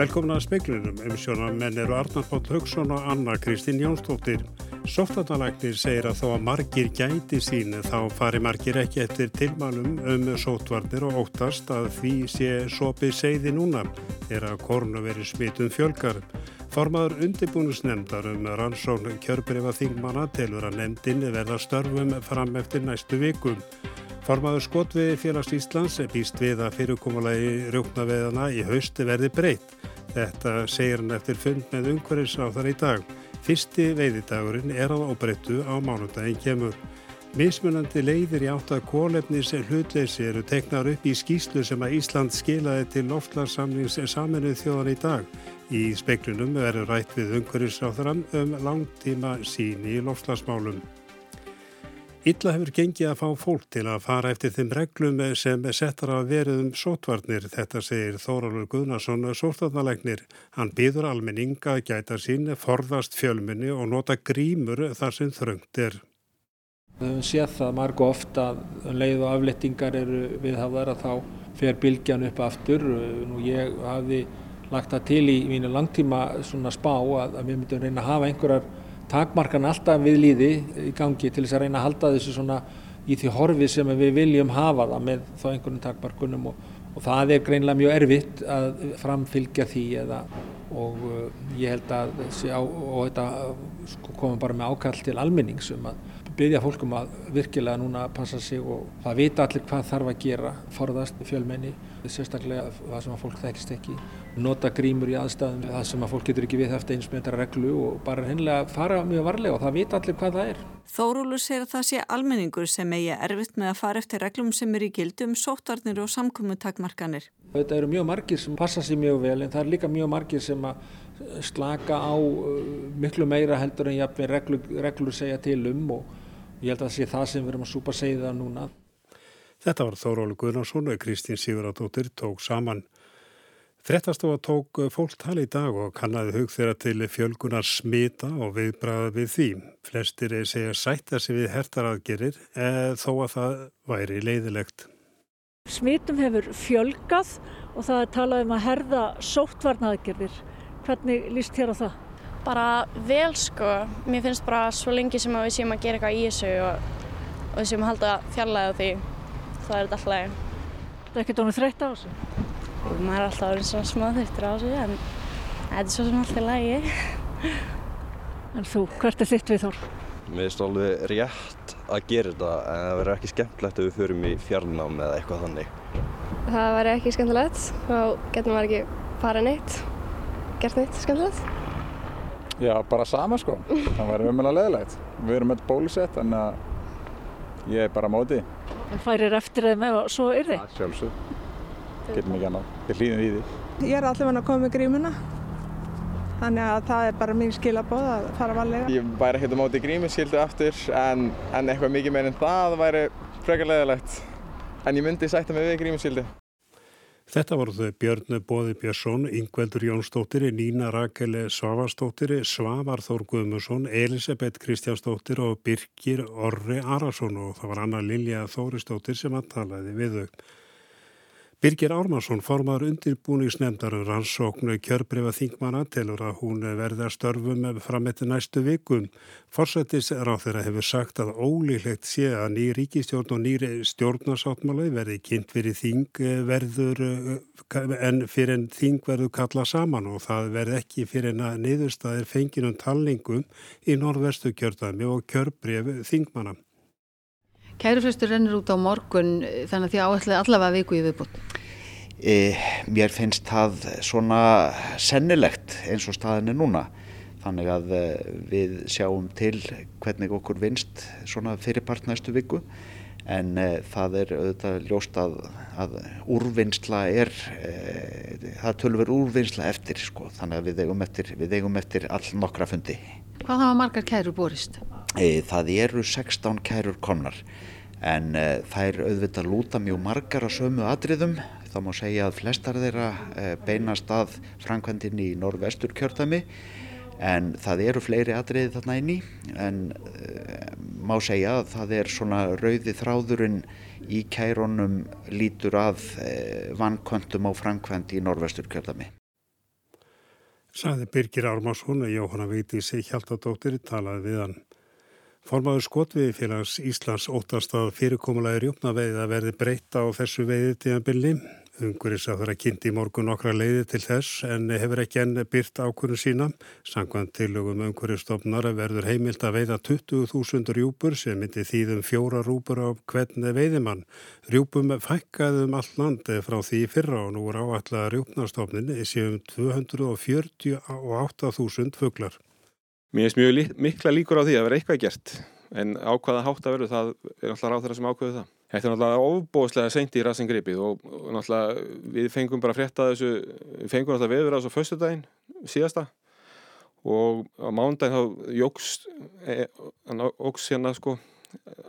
Velkomin að speiklinum, umsjónar menn eru Arnar Páll Haugsson og Anna Kristín Jónsdóttir. Sóttvarnalæknir segir að þó að margir gæti sín þá fari margir ekki eftir tilmálum um sóttvarnir og óttast að því sé sopið segði núna þegar kornu veri smitum fjölgar. Formaður undirbúnusnemndar um rannsókn kjörbrifa þingmanna telur að nemndin verða störfum fram eftir næstu vikum. Formaður skotviði félags Íslands býst við að fyrirkomulegi rjóknaveðana í hausti verði breytt. Þetta segir hann eftir fund með umhverfisráþar í dag. Fyrsti veiðidagurinn er á óbreyttu á mánundaginn kemur. Mismunandi leiðir í átt að kólefnis hlutleysi eru teknar upp í skýslu sem að Ísland skilaði til loftlarsamlings saminuð þjóðan í dag. Í speiklunum verður rætt við umhverfisráþaran um langtíma sín í loftlarsmálum. Illa hefur gengið að fá fólk til að fara eftir þeim reglum sem settar að verið um sótvarnir, þetta segir Þóraldur Guðnarsson, sótvarnalegnir. Hann býður almenning að gæta sín, forðast fjölminni og nota grímur þar sem þröngt er. Við höfum séð það margu ofta að leið og aflettingar eru viðhafðar að þá fer bylgjan upp aftur. Nú ég hafi lagt það til í mínu langtíma spá að við myndum reyna að hafa einhverjar takmarkan alltaf við líði í gangi til þess að reyna að halda þessu svona í því horfi sem við viljum hafa það með þá einhvern takmarkunum og, og það er greinlega mjög erfitt að framfylgja því eða, og uh, ég held að á, og þetta sko, komum bara með ákall til almenningsum að byggja fólkum að virkilega núna passa sig og það vita allir hvað þarf að gera forðast fjölmenni, sérstaklega það sem að fólk þekkist ekki nota grímur í aðstæðum það sem að fólk getur ekki við eftir eins með þetta reglu og bara hennilega fara mjög varlega og það vita allir hvað það er. Þórúlu segir að það sé almenningur sem eigi erfitt með að fara eftir reglum sem er í gildum, sótvarnir og samkominntakmarkanir. Þetta eru mjög margir sem passa sér mjög vel en það er líka mjög margir sem að slaka á uh, miklu meira heldur en jafnveg reglur, reglur segja til um og ég held að það sé það sem við erum að súpa segja það núna. Þetta var Þórólu Guðnarsson og Kristín Siguradóttir tók saman Þrettastofa tók fólk tala í dag og kannaði hug þeirra til fjölgunar smita og viðbræða við því. Flestir segja sætta sig við hertaraðgerir eða þó að það væri leiðilegt. Smitum hefur fjölgað og það er talað um að herða sóttvarnaðgerðir. Hvernig líst þér á það? Bara vel sko. Mér finnst bara svo lengi sem við séum að gera eitthvað í þessu og, og við séum að halda fjallega því. Það er þetta alltaf. Það er ekkert ónum þreytt á þessu? og maður er alltaf verið svona smá þurftur á þessu en þetta er svo sem alltaf lægi. En þú, hvert er þitt við þór? Mér finnst alveg rétt að gera þetta en það verður ekki skemmtilegt ef við förum í fjarnám eða eitthvað þannig. Það verður ekki skemmtilegt, þá getur maður ekki farið neitt, gert neitt skemmtilegt. Já, bara sama sko. Það umvel að leðilegt. Við erum með bólusett en ég er bara mótið. En færir eftir þeim ef svo er þið? Sjálfsög getum ekki annað, við hlýðum í því. Ég er allavega að koma með grímuna, þannig að það er bara mín skilabóð að fara valega. Ég væri ekkert á móti grímuskildu aftur en, en eitthvað mikið meirinn það væri frekar leðilegt. En ég myndi sætta mig við grímuskildu. Þetta voru þau Björn Bóði Björnsson, Yngveldur Jónsdóttir, Nína Rakeli Svavarsdóttir, Svavar Þór Guðmusson, Elisabeth Kristjánsdóttir og Birgir Orri Arason og það var Anna Lilja Þórisdóttir sem að talaði við þau. Birgir Ármarsson formar undirbúningsnefndar um rannsóknu kjörbriða þingmana telur að hún verða störfum fram eftir næstu vikum. Forsættis ráð þeirra hefur sagt að ólíklegt sé að ný ríkistjórn og nýri stjórnarsáttmála verði kynnt fyrir þing verður en fyrir en þing verður kalla saman og það verði ekki fyrir en að niðurstaðir fenginum talningum í norðvestu kjörðami og kjörbrif þingmana. Kærufrestur rennur út á morgun þannig að því áætlaði allavega viku í viðbútt. E, mér finnst það svona sennilegt eins og staðin er núna. Þannig að e, við sjáum til hvernig okkur vinst svona fyrirpart næstu viku en e, það er auðvitað ljóst að, að úrvinnsla er, e, það tölver úrvinnsla eftir sko þannig að við eigum eftir, við eigum eftir all nokkra fundi. Hvað hafa margar kærur borist? E, það eru 16 kærur komnar en uh, þær auðvitað lúta mjög margar að sömu atriðum þá má segja að flestar þeirra uh, beinast að framkvæmdinn í norðvestur kjörðami en það eru fleiri atriði þarna inn í en má segja að það er svona rauði þráðurinn í kæronum lítur að vankvöntum á framkvæmd í norðvestur kjörðami Saði Birgir Ármásson að Jóhanna Víti sig hjálpadóttir talaði við hann. Formaður skotviði félags Íslands óttast að fyrirkomulagi rjúpnaveið að verði breyta á þessu veiði tíðanbilli. Unguris að það er að kynnti í morgun okkra leiði til þess en hefur ekki enn byrt ákvörðun sína. Sankvæmt tilögum ungurisstofnar verður heimilt að veiða 20.000 rjúpur sem myndi þýðum fjóra rúpur á hvern veiðimann. Rjúpum fækkaðum all land frá því fyrra og nú er áallega rjúpnastofnin séum 248.000 fugglar. Mér finnst mjög mikla líkur á því að vera eitthvað gert en ákvaða hátt að verðu það er náttúrulega ráð þeirra sem ákveðu það. Þetta er náttúrulega ofbóðslega seint í rassingripið og, og náttúrulega við fengum bara frétta þessu, við fengum náttúrulega viður á þessu föstudaginn síðasta og á mándaginn þá jóks, e, óks hérna sko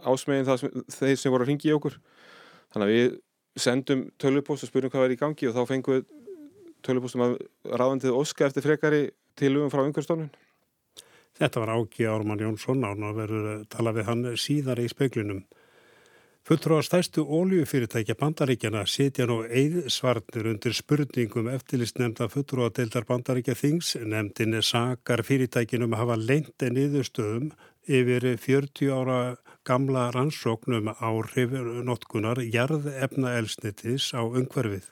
ásmegin það þeir sem voru að ringi í okkur. Þannig að við sendum tölvupóst og spurum hvað er í gangi og þá fengum við tölvupóstum að ráðandið óska eftir frekari tilugum frá umhverfstofnun. Þetta var Áki Ármann Jónsson án að tala við hann síðar í speiklinum. Fulltrúar stærstu óljufyrirtækja bandaríkjana sitja nú eið svarnir undir spurningum eftirlistnemnda fulltrúadeildar bandaríkja þings. Nemndin sakar fyrirtækinum að hafa leint en yðurstöðum yfir 40 ára gamla rannsóknum áhrif notkunar jarðefna elsnitis á umhverfið.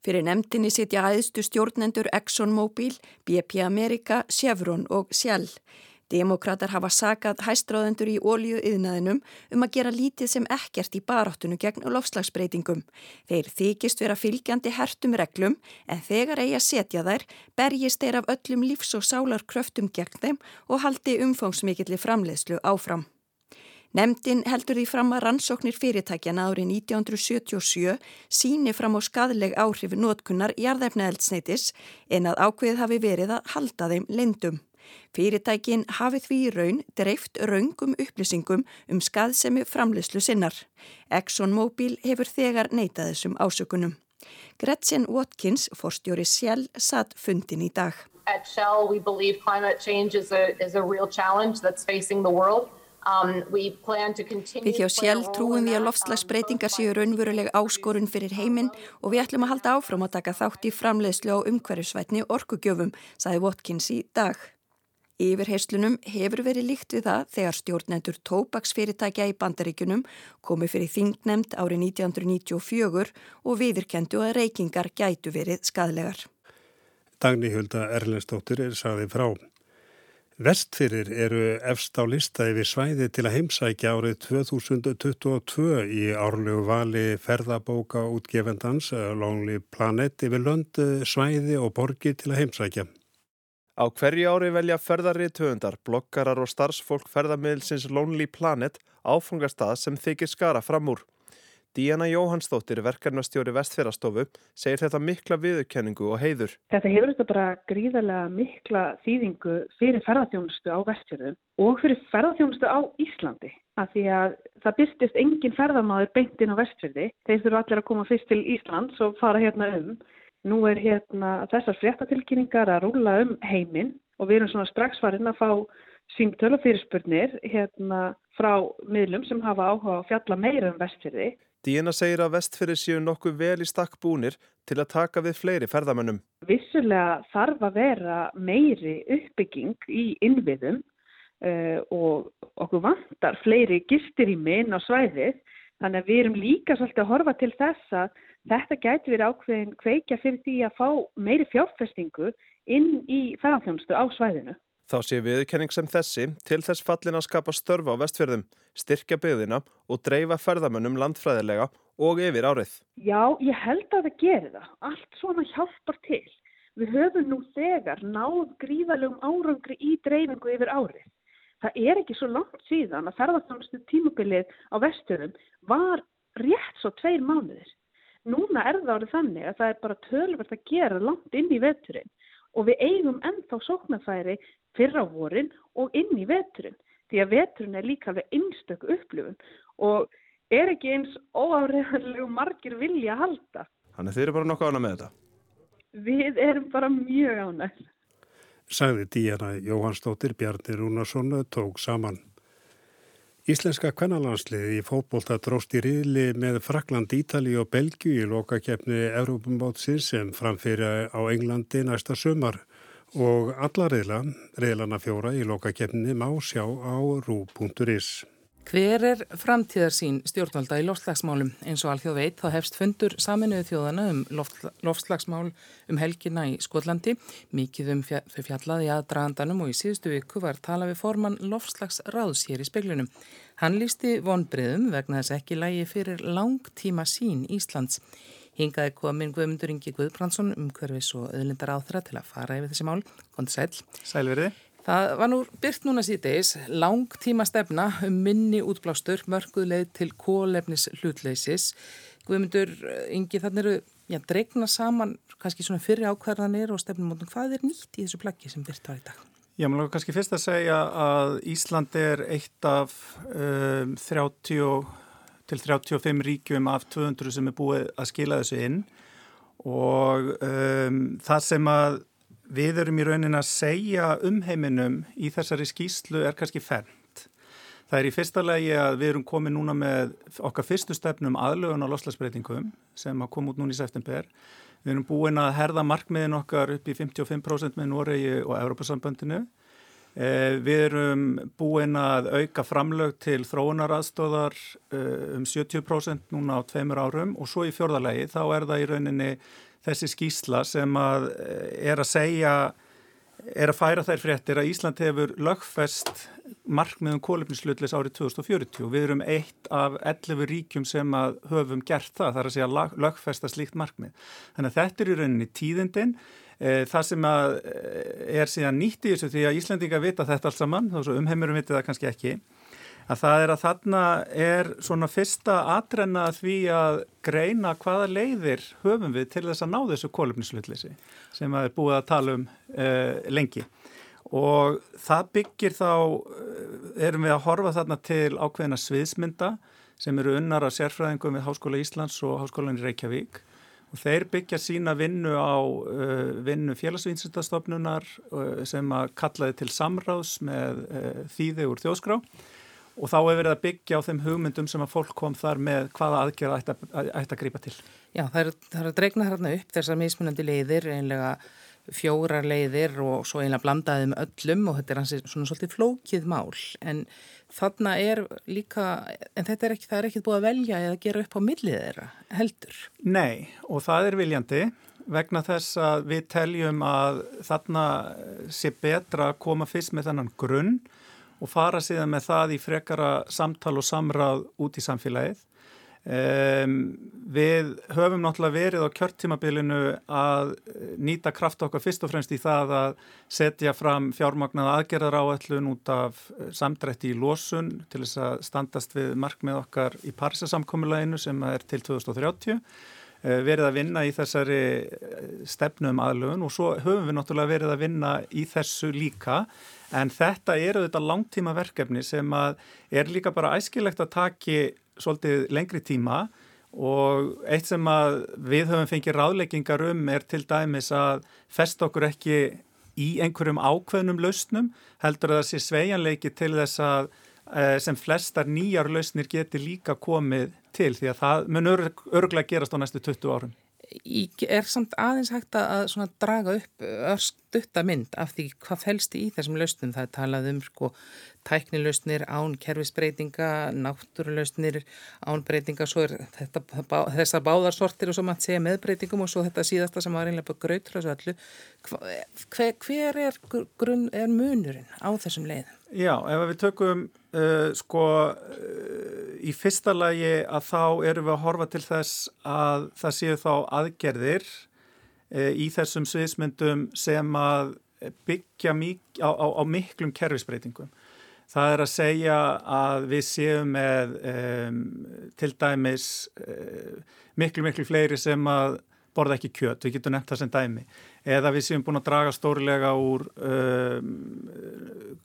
Fyrir nefndinni sitja aðstu stjórnendur ExxonMobil, BP America, Chevron og Shell. Demokrater hafa sakað hæstráðendur í ólíu yðnaðinum um að gera lítið sem ekkert í baráttunum gegn lofslagsbreytingum. Þeir þykist vera fylgjandi hertum reglum en þegar eigi að setja þær berjist þeir af öllum lífs- og sálarkröftum gegn þeim og haldi umfangsmikilli framleiðslu áfram. Nemndin heldur því fram að rannsóknir fyrirtækjana árið 1977 síni fram á skadleg áhrif notkunnar jarðefnaeldsneitis en að ákveð hafi verið að halda þeim lindum. Fyrirtækin hafi því í raun dreift raungum upplýsingum um skaðsemi framleyslu sinnar. ExxonMobil hefur þegar neitað þessum ásökunum. Gretchen Watkins, forstjóri Shell, satt fundin í dag. At Shell we believe climate change is a, is a real challenge that's facing the world. Um, við hjá sjálf trúum við að loftslagsbreytingar séu raunveruleg áskorun fyrir heiminn og við ætlum að halda áfram að taka þátt í framleiðslu á umhverjusvætni orkugjöfum, saði Watkins í dag. Yfir heislunum hefur verið líkt við það þegar stjórnendur tópaksfyrirtækja í bandaríkunum komi fyrir þingnemnd árið 1994 og viðurkendu að reykingar gætu verið skadlegar. Dagni Hulda Erlendstóttir er saði frá. Vestfyrir eru efst á lista yfir svæði til að heimsækja árið 2022 í árlegu vali ferðabóka útgefendans Lonely Planet yfir lönd, svæði og borgir til að heimsækja. Á hverju ári velja ferðarrið töfundar, bloggarar og starfsfólk ferðarmiðlsins Lonely Planet áfangastað sem þykir skara fram úr. Díana Jóhannsdóttir, verkefnastjóri Vestfjörðarstofu, segir þetta mikla viðurkenningu og heiður. Þetta hefur þetta bara gríðarlega mikla þýðingu fyrir ferðarþjónustu á Vestfjörðum og fyrir ferðarþjónustu á Íslandi. Af því að það byrstist engin ferðarmáður beintinn á Vestfjörði. Þeir þurfu allir að koma fyrst til Íslands og fara hérna um. Nú er hérna þessar fréttatilkynningar að rúla um heiminn og við erum svona strax farin að fá símtölu fyrirspurnir hérna frá miðlum sem hafa áhuga að fjalla meira um Vestfjörði. Díena segir að vestfyrir séu nokkuð vel í stakk búnir til að taka við fleiri ferðamönnum. Vissulega þarf að vera meiri uppbygging í innviðum uh, og okkur vantar fleiri gistir í minn á svæðið. Þannig að við erum líka svolítið að horfa til þess að þetta gæti verið ákveðin kveikja fyrir því að fá meiri fjárfestingu inn í ferðarþjónustu á svæðinu. Þá sé viðkenning sem þessi til þess fallin að skapa störfa á vestfjörðum, styrkja byggðina og dreifa ferðamönnum landfræðilega og yfir árið. Já, ég held að það gerir það. Allt svona hjálpar til. Við höfum nú þegar náð gríðalegum árangri í dreifingu yfir árið. Það er ekki svo langt síðan að ferðarþjónustu tímubilið á vestfjörðum var rétt svo tveir mánuðir. Núna er það árið þannig að það er bara tölvert að gera langt inn í veturinn og við eigum ennþá sóknarfæri fyrra vorin og inn í veturinn. Því að veturinn er líka alveg einstöku upplifun og er ekki eins óáreðanlegu margir vilja að halda. Þannig þeir eru bara nokkuð ánað með þetta? Við erum bara mjög ánað. Sagði Díana Jóhannsdóttir Bjarni Rúnarsson tók saman. Íslenska kvennalandsliði í fótbolta dróst í riðli með Frakland, Ítali og Belgiu í lokakefni Európumótsins sem framfyrir á Englandi næsta sömar. Og alla reyðla, reyðlana fjóra í lokakefninni má sjá á rú.is. Hver er framtíðarsýn stjórnvalda í loftslagsmálum? Eins og alþjóð veit þá hefst fundur saminuðu þjóðana um loftslagsmál um helgina í Skotlandi. Mikið um þau fjallaði aðdragandanum og í síðustu viku var tala við formann loftslagsráðs hér í speglunum. Hann lísti vonbreiðum vegna þess ekki lægi fyrir langtíma sín Íslands. Hingaði komin Guðmundur Ingi Guðbrandsson um hverfis og öðlindar áþra til að fara yfir þessi mál. Kondi sæl. Sælverði. Það var nú byrt núna síðdeis lang tíma stefna um minni útblástur, mörguð leið til kólefnis hlutleysis. Guðmundur, Ingi, þannig eru já, dregna saman kannski svona fyrir ákvarðanir og stefnum mótum. Hvað er nýtt í þessu plaggi sem byrt var í dag? Já, maður lóka kannski fyrst að segja að Ísland er eitt af um, 30 til 35 ríkjum af 200 sem er búið að skila þessu inn og um, það sem að við erum í raunin að segja um heiminum í þessari skýslu er kannski fernt. Það er í fyrsta legi að við erum komið núna með okkar fyrstu stefnum aðlögun á loslasbreytingum sem að koma út núna í september. Við erum búin að herða markmiðin okkar upp í 55% með Noregi og Europasambandinu. Eh, við erum búin að auka framlög til þróunaraðstóðar eh, um 70% núna á tveimur árum og svo í fjörðalegi þá er það í rauninni þessi skýsla sem að eh, er að segja, er að færa þær fréttir að Ísland hefur lögfest markmiðum kólefnislutlis árið 2040. Við erum eitt af 11 ríkjum sem að höfum gert það, er að segja lögfesta slíkt markmið. Þannig að þetta er í rauninni tíðindin. Eh, það sem eh, er síðan nýtt í þessu því að Íslandinga vita þetta alls saman, þá umheimurum viti það kannski ekki að það er að þarna er svona fyrsta atrenna því að greina hvaða leiðir höfum við til þess að ná þessu kólumnislutlissi sem að er búið að tala um uh, lengi. Og það byggir þá, erum við að horfa þarna til ákveðina sviðsmynda sem eru unnar að sérfræðingum við Háskóla Íslands og Háskólan í Reykjavík og þeir byggja sína vinnu á uh, vinnu félagsvínsutastofnunar sem að kallaði til samráðs með þýði úr þjóskrá og þá hefur verið að byggja á þeim hugmyndum sem að fólk kom þar með hvaða aðgerða ætti að, ætti að grípa til. Já, það er, það er að dregna þarna upp þessar mismunandi leiðir, einlega fjórar leiðir og svo einlega blandaðið með öllum og þetta er hansi svona svolítið flókið mál en þarna er líka, en þetta er ekki, það er ekki búið að velja eða gera upp á millið þeirra heldur. Nei og það er viljandi vegna þess að við teljum að þarna sé betra að koma fyrst með þennan grunn og fara síðan með það í frekara samtal og samráð út í samfélagið. Um, við höfum náttúrulega verið á kjörtímabilinu að nýta kraft okkar fyrst og fremst í það að setja fram fjármagnað aðgerðar áætlun út af samdrætti í losun til þess að standast við markmið okkar í Parísasamkommulaginu sem er til 2030 eh, verið að vinna í þessari stefnum um aðlögun og svo höfum við náttúrulega verið að vinna í þessu líka En þetta eru þetta langtíma verkefni sem er líka bara æskilegt að taki svolítið lengri tíma og eitt sem við höfum fengið ráðleggingar um er til dæmis að fest okkur ekki í einhverjum ákveðnum lausnum heldur að það sé sveianleiki til þess að eh, sem flestar nýjar lausnir geti líka komið til því að það mun örglega gerast á næstu 20 árum er samt aðeins hægt að draga upp örstutta mynd af því hvað fælst í þessum lausnum. Það er talað um sko, tæknilausnir án kerfisbreytinga, náttúrulausnir án breytinga, svo er þetta, þessar báðarsortir og svo maður segja meðbreytingum og svo þetta síðasta sem var einlega bara grautur þessu öllu. Hver, hver er, grunn, er munurinn á þessum leiðum? Já, ef við tökum uh, sko uh, í fyrsta lagi að þá erum við að horfa til þess að það séu þá aðgerðir uh, í þessum sviðsmyndum sem að byggja á, á, á miklum kerfisbreytingum. Það er að segja að við séum með um, til dæmis uh, miklu, miklu fleiri sem að borða ekki kjöt, við getum nefnt það sem dæmi eða við séum búin að draga stórlega úr um,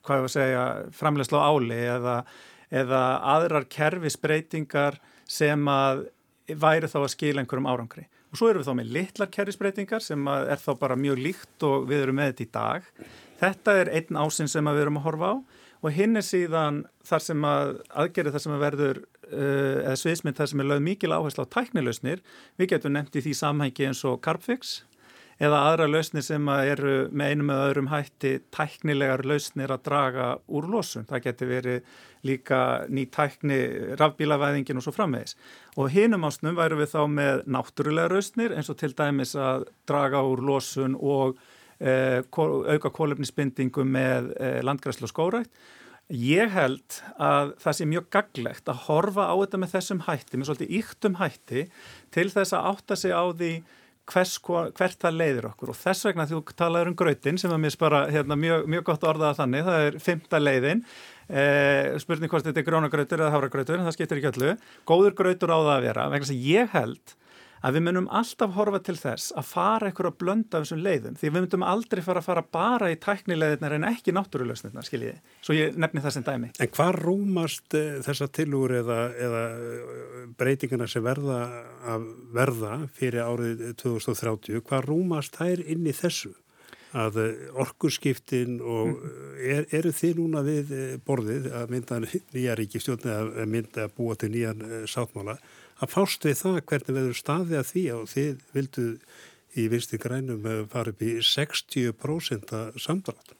hvað ég var að segja framlegslu á áli eða, eða aðrar kerfisbreytingar sem að væri þá að skila einhverjum árangri. Og svo erum við þá með litlar kerfisbreytingar sem er þá bara mjög líkt og við erum með þetta í dag. Þetta er einn ásinn sem við erum að horfa á og hinn er síðan þar sem að aðgerið þar sem að verður uh, eða sviðsmynd þar sem er lögð mikil áherslu á tæknilausnir. Við getum nefnt í því samhengi eins og Carpfix eða aðra lausnir sem eru með einum eða öðrum hætti tæknilegar lausnir að draga úr losum. Það getur verið líka ný tækni, rafbílavæðingin og svo framvegis. Og hinum ásnum væru við þá með náttúrulega lausnir eins og til dæmis að draga úr losun og eh, auka kólefnisbindingu með eh, landgræslu og skórækt. Ég held að það sé mjög gaglegt að horfa á þetta með þessum hætti, með svolítið yktum hætti til þess að átta sig á því hvers, hvert það leiðir okkur. Og þess vegna þú talaður um grötin sem er mér spara hérna, mjög, mjög gott orðað þannig, það er fymta leiðin. Eh, spurning hvort þetta er grónagrautur eða háragrautur, það skiptir ekki öllu. Góður grautur á það að vera, vegna sem ég held að við munum alltaf horfa til þess að fara eitthvað að blönda þessum leiðum því við myndum aldrei fara að fara bara í tæknilegðinar en ekki náttúrulegsnirnar, skiljiði svo ég nefni það sem dæmi. En hvað rúmast uh, þessa tilúr eða, eða eh, breytingana sem verða að verða fyrir árið 2030, hvað rúmast þær inn í þessu? að eh, orkurskiptin og mm. er, eru þið núna við borðið að mynda nýja ríkistjóðni að mynda að búa til nýjan sáttmála að fást við það hvernig veður staði að því og þið vildu í vinsti grænum fara upp í 60% samdrátt.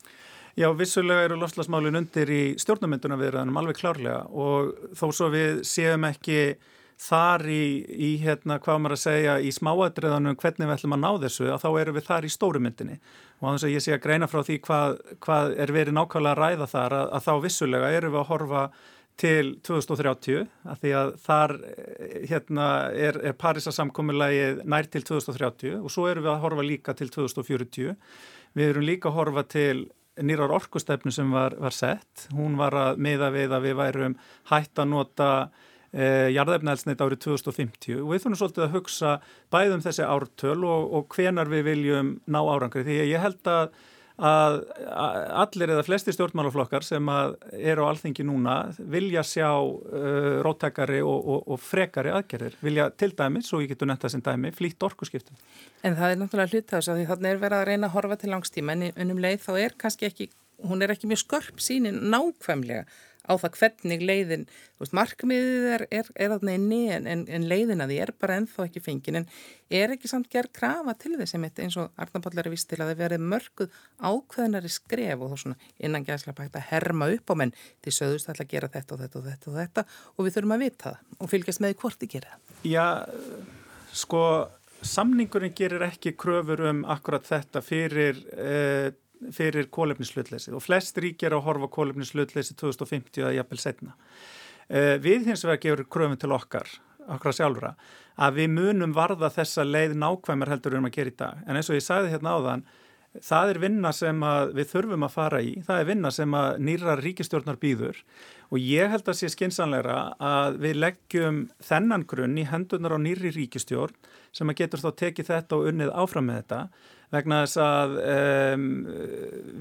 Já, vissulega eru lofslagsmálin undir í stjórnumynduna viðraðanum alveg klárlega og þó svo við séum ekki þar í, í hérna, hvað maður að segja, í smáadriðanum hvernig við ætlum að ná þessu, að þá eru við þar í stórumyndinni og þannig að ég sé að greina frá því hvað, hvað er verið nákvæmlega að ræða þar að, að þá vissulega eru við að horfa til 2030 að því að þar eh, hérna, er, er Parísasamkommulagið nær til 2030 og svo erum við að horfa líka til 2040. Við erum líka að horfa til nýrar orkustefnu sem var, var sett. Hún var að miða við að við værum hætt að nota eh, jarðefnælsneitt árið 2050 og við þurfum svolítið að hugsa bæðum þessi ártöl og, og hvenar við viljum ná árangri því ég held að að allir eða flesti stjórnmálaflokkar sem eru á alþingi núna vilja sjá uh, róttakari og, og, og frekari aðgerðir, vilja til dæmis, og ég getur nefnt það sem dæmi, flýtt orkuskiptum. En það er náttúrulega hlutast að því þannig er verið að reyna að horfa til langstíma en um leið þá er kannski ekki, hún er ekki mjög skörp sínin nákvæmlega á það hvernig leiðin, veist, markmiðið er, er, er þarna inni en, en, en leiðin að því er bara ennþá ekki fengin en er ekki samt gerð krafa til þess eins og Arnaball að vist til að það verið mörguð ákveðnari skref og þá svona innan gæðslega bægt að herma upp á menn því söðust ætla að gera þetta og þetta og þetta og þetta og við þurfum að vita það og fylgjast með hvort þið gera það. Já, sko samningurinn gerir ekki kröfur um akkurat þetta fyrir eh, fyrir kólefnislutleysi og flest ríkjar að horfa kólefnislutleysi 2050 að jafnvel setna. Eh, við hins vegar gefur kröfum til okkar, okkar sjálfra, að við munum varða þessa leið nákvæmur heldur um að gera í dag. En eins og ég sagði hérna áðan, það er vinna sem við þurfum að fara í, það er vinna sem að nýra ríkistjórnar býður og ég held að sé skinsanleira að við leggjum þennan grunn í hendunar á nýri ríkistjórn sem að getur þá tekið þetta og unnið áfram með þetta vegna þess að um,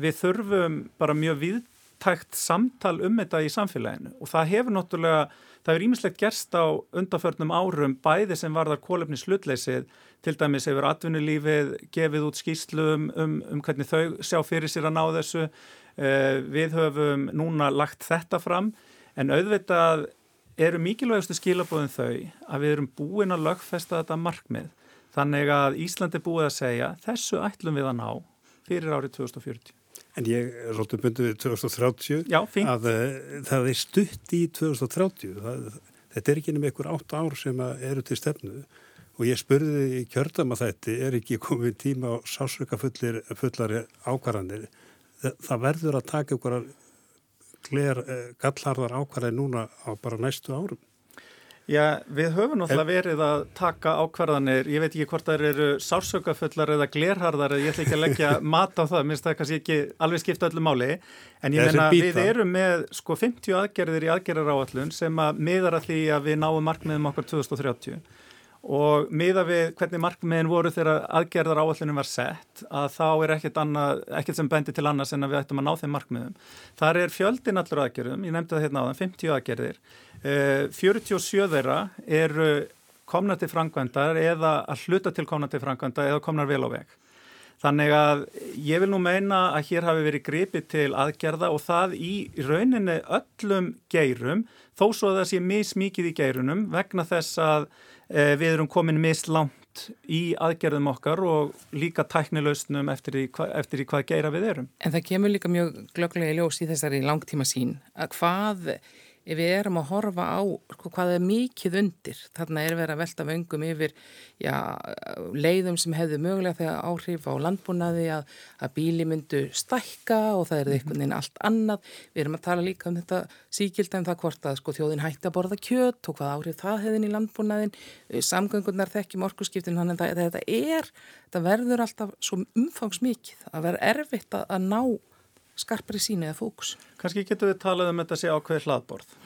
við þurfum bara mjög viðtækt samtal um þetta í samfélaginu. Og það hefur náttúrulega, það hefur ímislegt gerst á undanförnum árum bæði sem varðar kólefni slutleysið til dæmis hefur atvinnulífið gefið út skýslum um, um hvernig þau sjá fyrir sér að ná þessu. Uh, við höfum núna lagt þetta fram. En auðvitað eru mikilvægastu skilabóðin þau að við erum búin að lögfesta þetta markmið Þannig að Ísland er búið að segja þessu ætlum við að ná fyrir árið 2040. En ég er svolítið bundið við 2030 Já, að uh, það er stutt í 2030. Það, þetta er ekki nefnir einhver átt ár sem eru til stefnu og ég spurði í kjördam að þetta er ekki komið tíma á sásöka fullari ákvarðanir. Það, það verður að taka einhverjar uh, gallharðar ákvarðanir núna á bara næstu árum. Já, við höfum náttúrulega verið að taka ákvarðanir, ég veit ekki hvort það eru sársökafullar eða glerharðar ég ætla ekki að leggja mat á það, minnst það kannski ekki alveg skipta öllu máli. En ég menna við erum með sko 50 aðgerðir í aðgerðar áallun sem að miðar að því að við náum markmiðum okkur 2030 og miða við hvernig markmiðin voru þegar aðgerðar áallunum var sett að þá er ekkert, annað, ekkert sem bendi til annars en að við ættum að ná þeim markmiðum. Þar er fjöldin allur aðgerðum, ég nefndi það hérna á þann, 50 aðgerðir 47 eh, þeirra eru komna til frangvendar eða að hluta til komna til frangvenda eða komnar vel á veg. Þannig að ég vil nú meina að hér hafi verið gripið til aðgerða og það í rauninni öllum geirum þó svo að það sé mismikið í geirunum vegna þess að við erum komin mislangt út í aðgerðum okkar og líka tæknilausnum eftir í, eftir í hvað geira við erum. En það kemur líka mjög glögglega í ljós í þessari langtíma sín að hvað ef við erum að horfa á sko, hvað er mikið undir, þarna er verið að velta vöngum yfir já, leiðum sem hefðu mögulega þegar áhrif á landbúnaði að, að bíli myndu stækka og það er einhvern veginn allt annað. Við erum að tala líka um þetta síkild en það hvort að sko, þjóðin hætti að borða kjött og hvað áhrif það hefðin í landbúnaðin, samgöngunar þekkjum orkusskiptin, þannig að þetta er, þetta verður alltaf svo umfangsmikið að vera erfitt að, að ná skarpri síni eða fókus. Kanski getur við talað um þetta sé ákveði hlaðborð.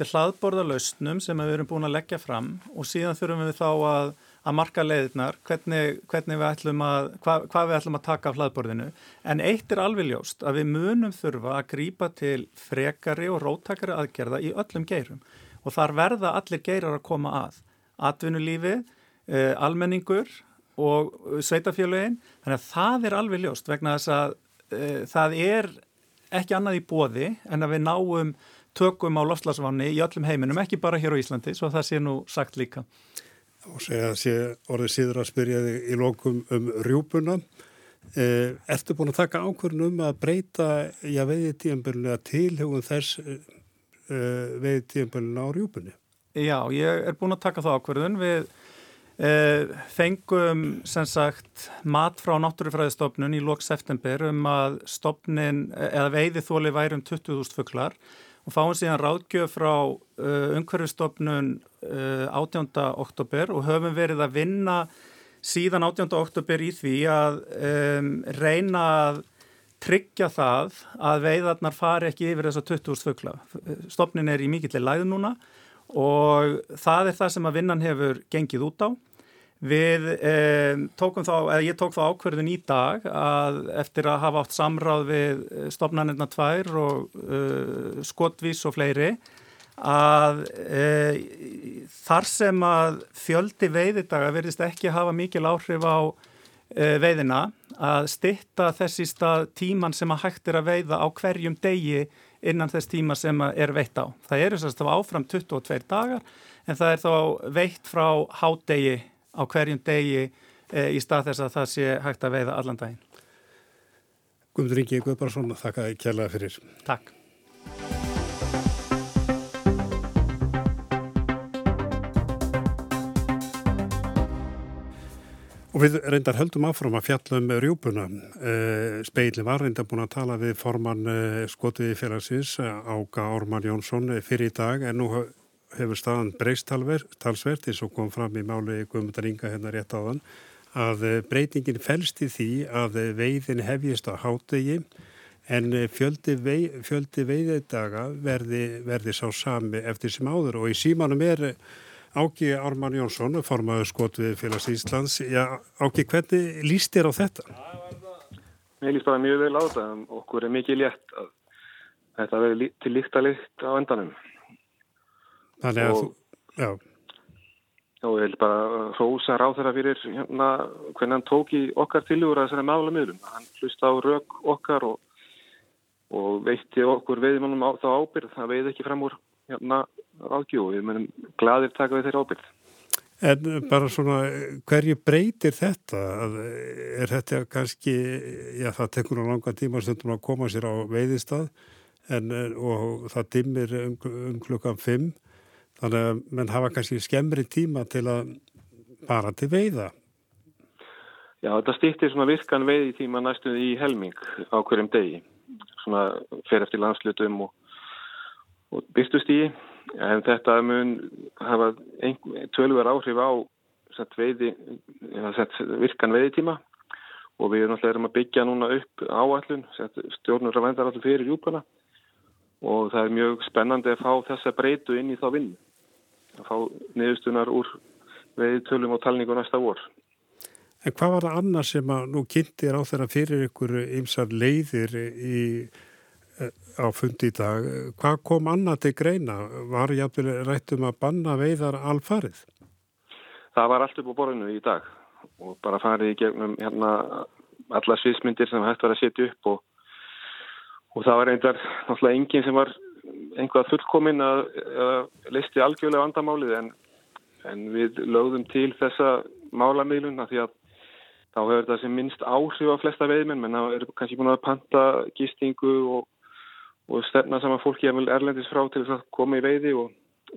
Þetta er hlaðborðalaustnum sem við erum búin að leggja fram og síðan þurfum við þá að, að marka leiðirnar, hvernig, hvernig við ætlum að, hvað, hvað við ætlum að taka af hlaðborðinu. En eitt er alveg ljóst að við munum þurfa að grýpa til frekari og róttakari aðgerða í öllum geirum og þar verða allir geirar að koma að. Atvinnulífi, eh, almenningur og sveitafélagin, þannig að það er alveg ljóst vegna þess að Eh, það er ekki annað í bóði en að við náum tökum á loftslagsvanni í öllum heiminum, ekki bara hér á Íslandi, svo það sé nú sagt líka. Og segja að sé orðið síður að spyrja þig í lokum um rjúpuna. Eh, ertu búin að taka ákvörðun um að breyta já, veiðitíðanbölinu að tilhugun þess eh, veiðitíðanbölinu á rjúpunni? Já, ég er búin að taka það ákvörðun við fengum sem sagt mat frá náttúrufræðistofnun í lóks september um að stopnin eða veiði þóli væri um 20.000 fugglar og fáum síðan ráðgjöf frá uh, umhverfistofnun uh, 18. oktober og höfum verið að vinna síðan 18. oktober í því að um, reyna að tryggja það að veiðarnar fari ekki yfir þessa 20.000 fuggla. Stopnin er í mikillir læð núna og það er það sem að vinnan hefur gengið út á. Við eh, tókum þá, eða ég tók þá ákverðin í dag að eftir að hafa átt samráð við eh, stopnarnirna tvær og uh, skotvís og fleiri að uh, þar sem að fjöldi veiðidaga verðist ekki hafa mikil áhrif á uh, veiðina að stitta þessi stað tíman sem að hægt er að veiða á hverjum degi innan þess tíma sem er veitt á. Það eru sérst að áfram 22 dagar en það er þá veitt frá hádegi á hverjum degi e, í stað þess að það sé hægt að veiða allan daginn. Guðmundur Ingi Guðbarsson, þakka þið kjærlega fyrir. Takk. Og við reyndar höldum áfram að fjalla um rjúpuna. Eh, Speilin var reyndar búin að tala við formann eh, skotiði félagsins Ága Ármann Jónsson fyrir í dag en nú hefur staðan breyst talsvert eins og kom fram í máli Guðmundar Inga hérna rétt á þann að eh, breytingin fælst í því að eh, veiðin hefjist á hátegi en eh, fjöldi, vei, fjöldi veiðidaga verði, verði sá sami eftir sem áður og í símanum er Áki Ármann Jónsson, formaður skotvið félags Íslands. Já, Áki, hvernig líst þér á þetta? Mér líst það mjög vel á þetta en okkur er mikið létt að þetta verði til líkt að líkt á endanum. Þannig að þú, já. Já, ég vil bara hrósa ráð þeirra fyrir hérna hvernig hann tók í okkar tiljóra þessari mála miðlum. Hann hlusta á rauk okkar og, og veitti okkur veiðmannum á, þá ábyrð. Það veið ekki fram úr hérna ágjú. Við munum gladir taka við þeirra ábyrð. En bara svona, hverju breytir þetta? Er þetta kannski, já það tekur á langa tíma stundum að koma sér á veiðistað en, og það dimmir um, um klukkan 5 Þannig að menn hafa kannski skemmri tíma til að bara til veiða. Já, þetta stýttir svona virkan veiði tíma næstuð í helming á hverjum degi. Svona fer eftir landslutum og, og byrstust í. En þetta mun hafa tölver áhrif á sett veiði, sett virkan veiði tíma og við erum alltaf að byggja núna upp áallun, stjórnur að vendar alltaf fyrir júpana og það er mjög spennandi að fá þessa breytu inn í þá vinnu að fá niðurstunar úr veið tölum og talningu næsta vor. En hvað var það annars sem að nú kynntir á þeirra fyrir ykkur ymsar leiðir í, á fundi í dag? Hvað kom annað til greina? Var jáfnvel rættum að banna veiðar alfarið? Það var allt upp á borðinu í dag og bara farið í gegnum hérna alla sviðsmyndir sem hægt var að setja upp og, og það var reyndar náttúrulega enginn sem var einhvað fullkominn að, að listi algjörlega vandamálið en, en við lögðum til þessa málamílun því að þá hefur þetta sem minnst áhrif á flesta veiðmenn menn það er kannski búin að panta gistingu og, og stefna saman fólki erlendis frá til að koma í veiði og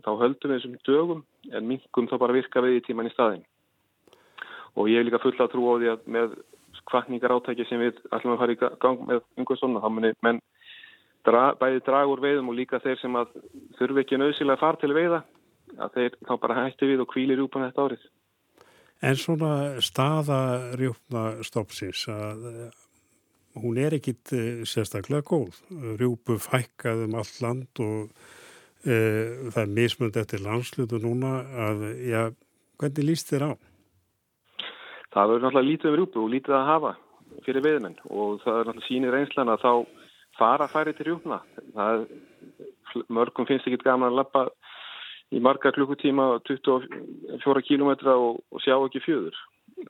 þá höldum við þessum dögum en mingum þá bara virka veiði tíman í staðin og ég hef líka fulla trú á því að með kvartningar átæki sem við ætlum að fara í gang með einhvers svona þá munir menn dra, bæði dragur veiðum og líka þeir sem að þurfi ekki nöðsilega að fara til veiða að þeir þá bara hætti við og kvílir rjúpan þetta árið. En svona staða rjúpna stoppsins að hún er ekkit sérstaklega góð. Rjúpu fækkað um allt land og e, það er mismund eftir landslutu núna að, já, hvernig líst þér á? Það verður náttúrulega lítið um rjúpu og lítið að hafa fyrir veðmenn og það er náttúrulega sínir einslan að þá fara færi til rjúpna. Það mörgum finnst ekki gaman að lappa í marga klukkutíma 24 kílometra og, og sjá ekki fjöður.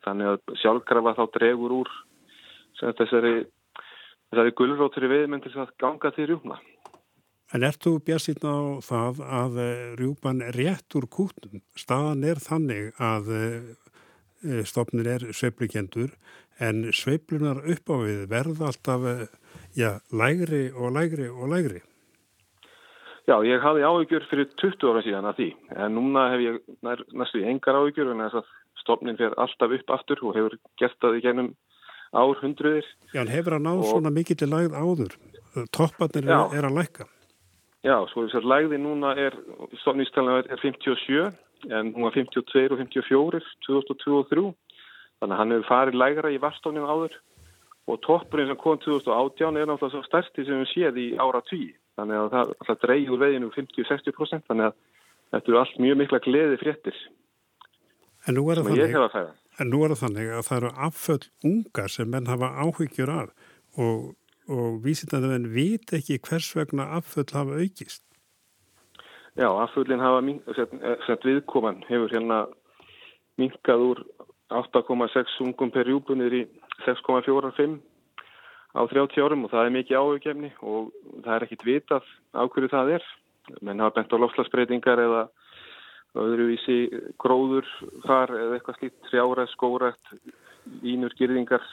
Þannig að sjálfkrafa þá dregur úr þessari, þessari veðmenn til að ganga til rjúpna. En ert þú björnsinn á það að rjúpan rétt úr kútnum? Staðan er þannig að stopnin er sveiflukendur en sveiflunar upp á við verða alltaf já, lægri og lægri og lægri. Já, ég hafði áhyggjur fyrir 20 ára síðan að því en núna hef ég nær, næstu engar áhyggjur en þess að stopnin fer alltaf upp aftur og hefur gert það í gennum ár hundruðir. Já, en hefur að ná og... svona mikið til lægð áður? Topparnir er, er að lækka? Já, svo þess að lægði núna er, stopnistalina er 57 en hún var 52 og 54 2023 þannig að hann hefur farið lægra í varstofninu áður og toppurinn sem kom 2018 er náttúrulega svo stærsti sem við séð í ára 10 þannig að það alltaf dreigir veginn um 50-60% þannig að þetta eru allt mjög mikla gleði fréttir en nú, þannig, en nú er það þannig að það eru afföll ungar sem menn hafa áhyggjur af og, og vísitandi menn vit ekki hvers vegna afföll hafa aukist. Já, afföllin hafa sett viðkoman hefur hérna minkað úr 8,6 ungum per júbunir í 6,45 á 30 árum og það er mikið áhugjefni og það er ekkit vitað á hverju það er. Menn hafa bent á lofslagsbreytingar eða öðruvísi gróður þar eða eitthvað slíkt, trjára, skórætt, ínur, girðingar.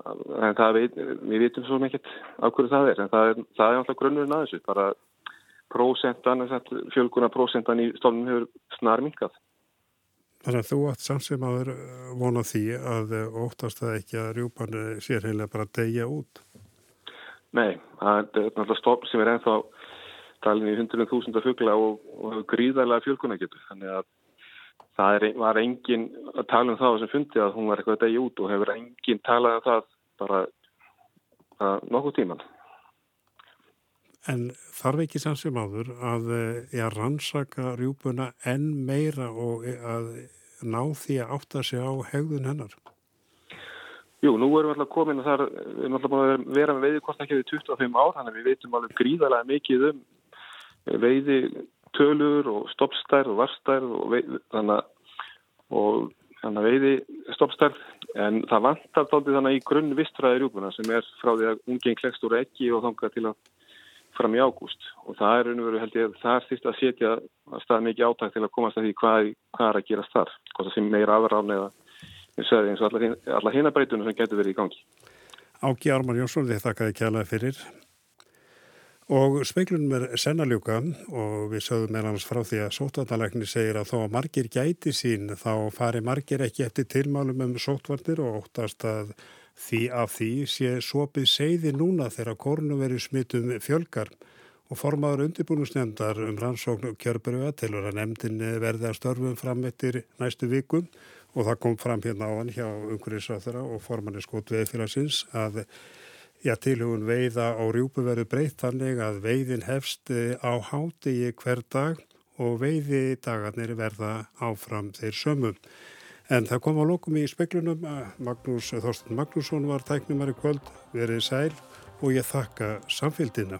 En það veit, við vitum svo mikið á hverju það er en það er, það er alltaf grunnurinn að þessu, bara prósentan, fjölguna prósentan í stofnum hefur snar minkað. Þannig að þú átt samsum að vona því að óttast það ekki að rjúpan sér heimlega bara að deyja út? Nei, það er náttúrulega stofn sem er ennþá talin í 100.000 fuggla og, og gríðarlega fjölguna getur. Þannig að það er, var engin að tala um það sem fundi að hún var eitthvað að deyja út og hefur engin talað um það bara nokkuð tíman. En þarf ekki samsum áður að ja, rannsaka rjúpuna enn meira og að ná því að átta sig á hegðun hennar? Jú, nú erum við alltaf komin að það er, við erum alltaf búin að vera með við 25 ár, þannig að við veitum alveg gríðarlega mikið um veiði tölur og stoppstærð og varstærð og, veið, þannig, og þannig að veiði stoppstærð en það vantar þáttið þannig í grunn vistfræði rjúpuna sem er frá því að ungeng klekst úr ekki og þangað til að fram í ágúst. Og það er raun og veru held ég það er styrst að setja að stað mikið átækt til að komast að því hvað, hvað er að gerast þar. Hvort það sem meira afrán eða eins og allar, allar hinabreitunum sem getur verið í gangi. Ági Ármann Jónsson, þið þakkaði kjælaði fyrir og speiklunum er sennaljúka og við sögum með hans frá því að sótvarnalækni segir að þó að margir gæti sín þá fari margir ekki eftir tilmálum um sótvarnir og óttast að Því af því sé sopið seiði núna þegar korunveri smittum fjölgar. Og formaður undirbúnusnefndar um rannsókn kjörbröða tilur að nefndin verði að störfum fram eftir næstu vikum og það kom fram hérna á hann hjá umhverjusráþara og formanni skót veðfélagsins að já, tilhugun veiða á rjúpu verður breytt þannig að veiðin hefst á hátegi hver dag og veiði dagarnir verða áfram þeir sömum. En það kom á lokum í speklunum að Magnús Þorsten Magnússon var tæknumari kvöld, verið sæl og ég þakka samfélgina.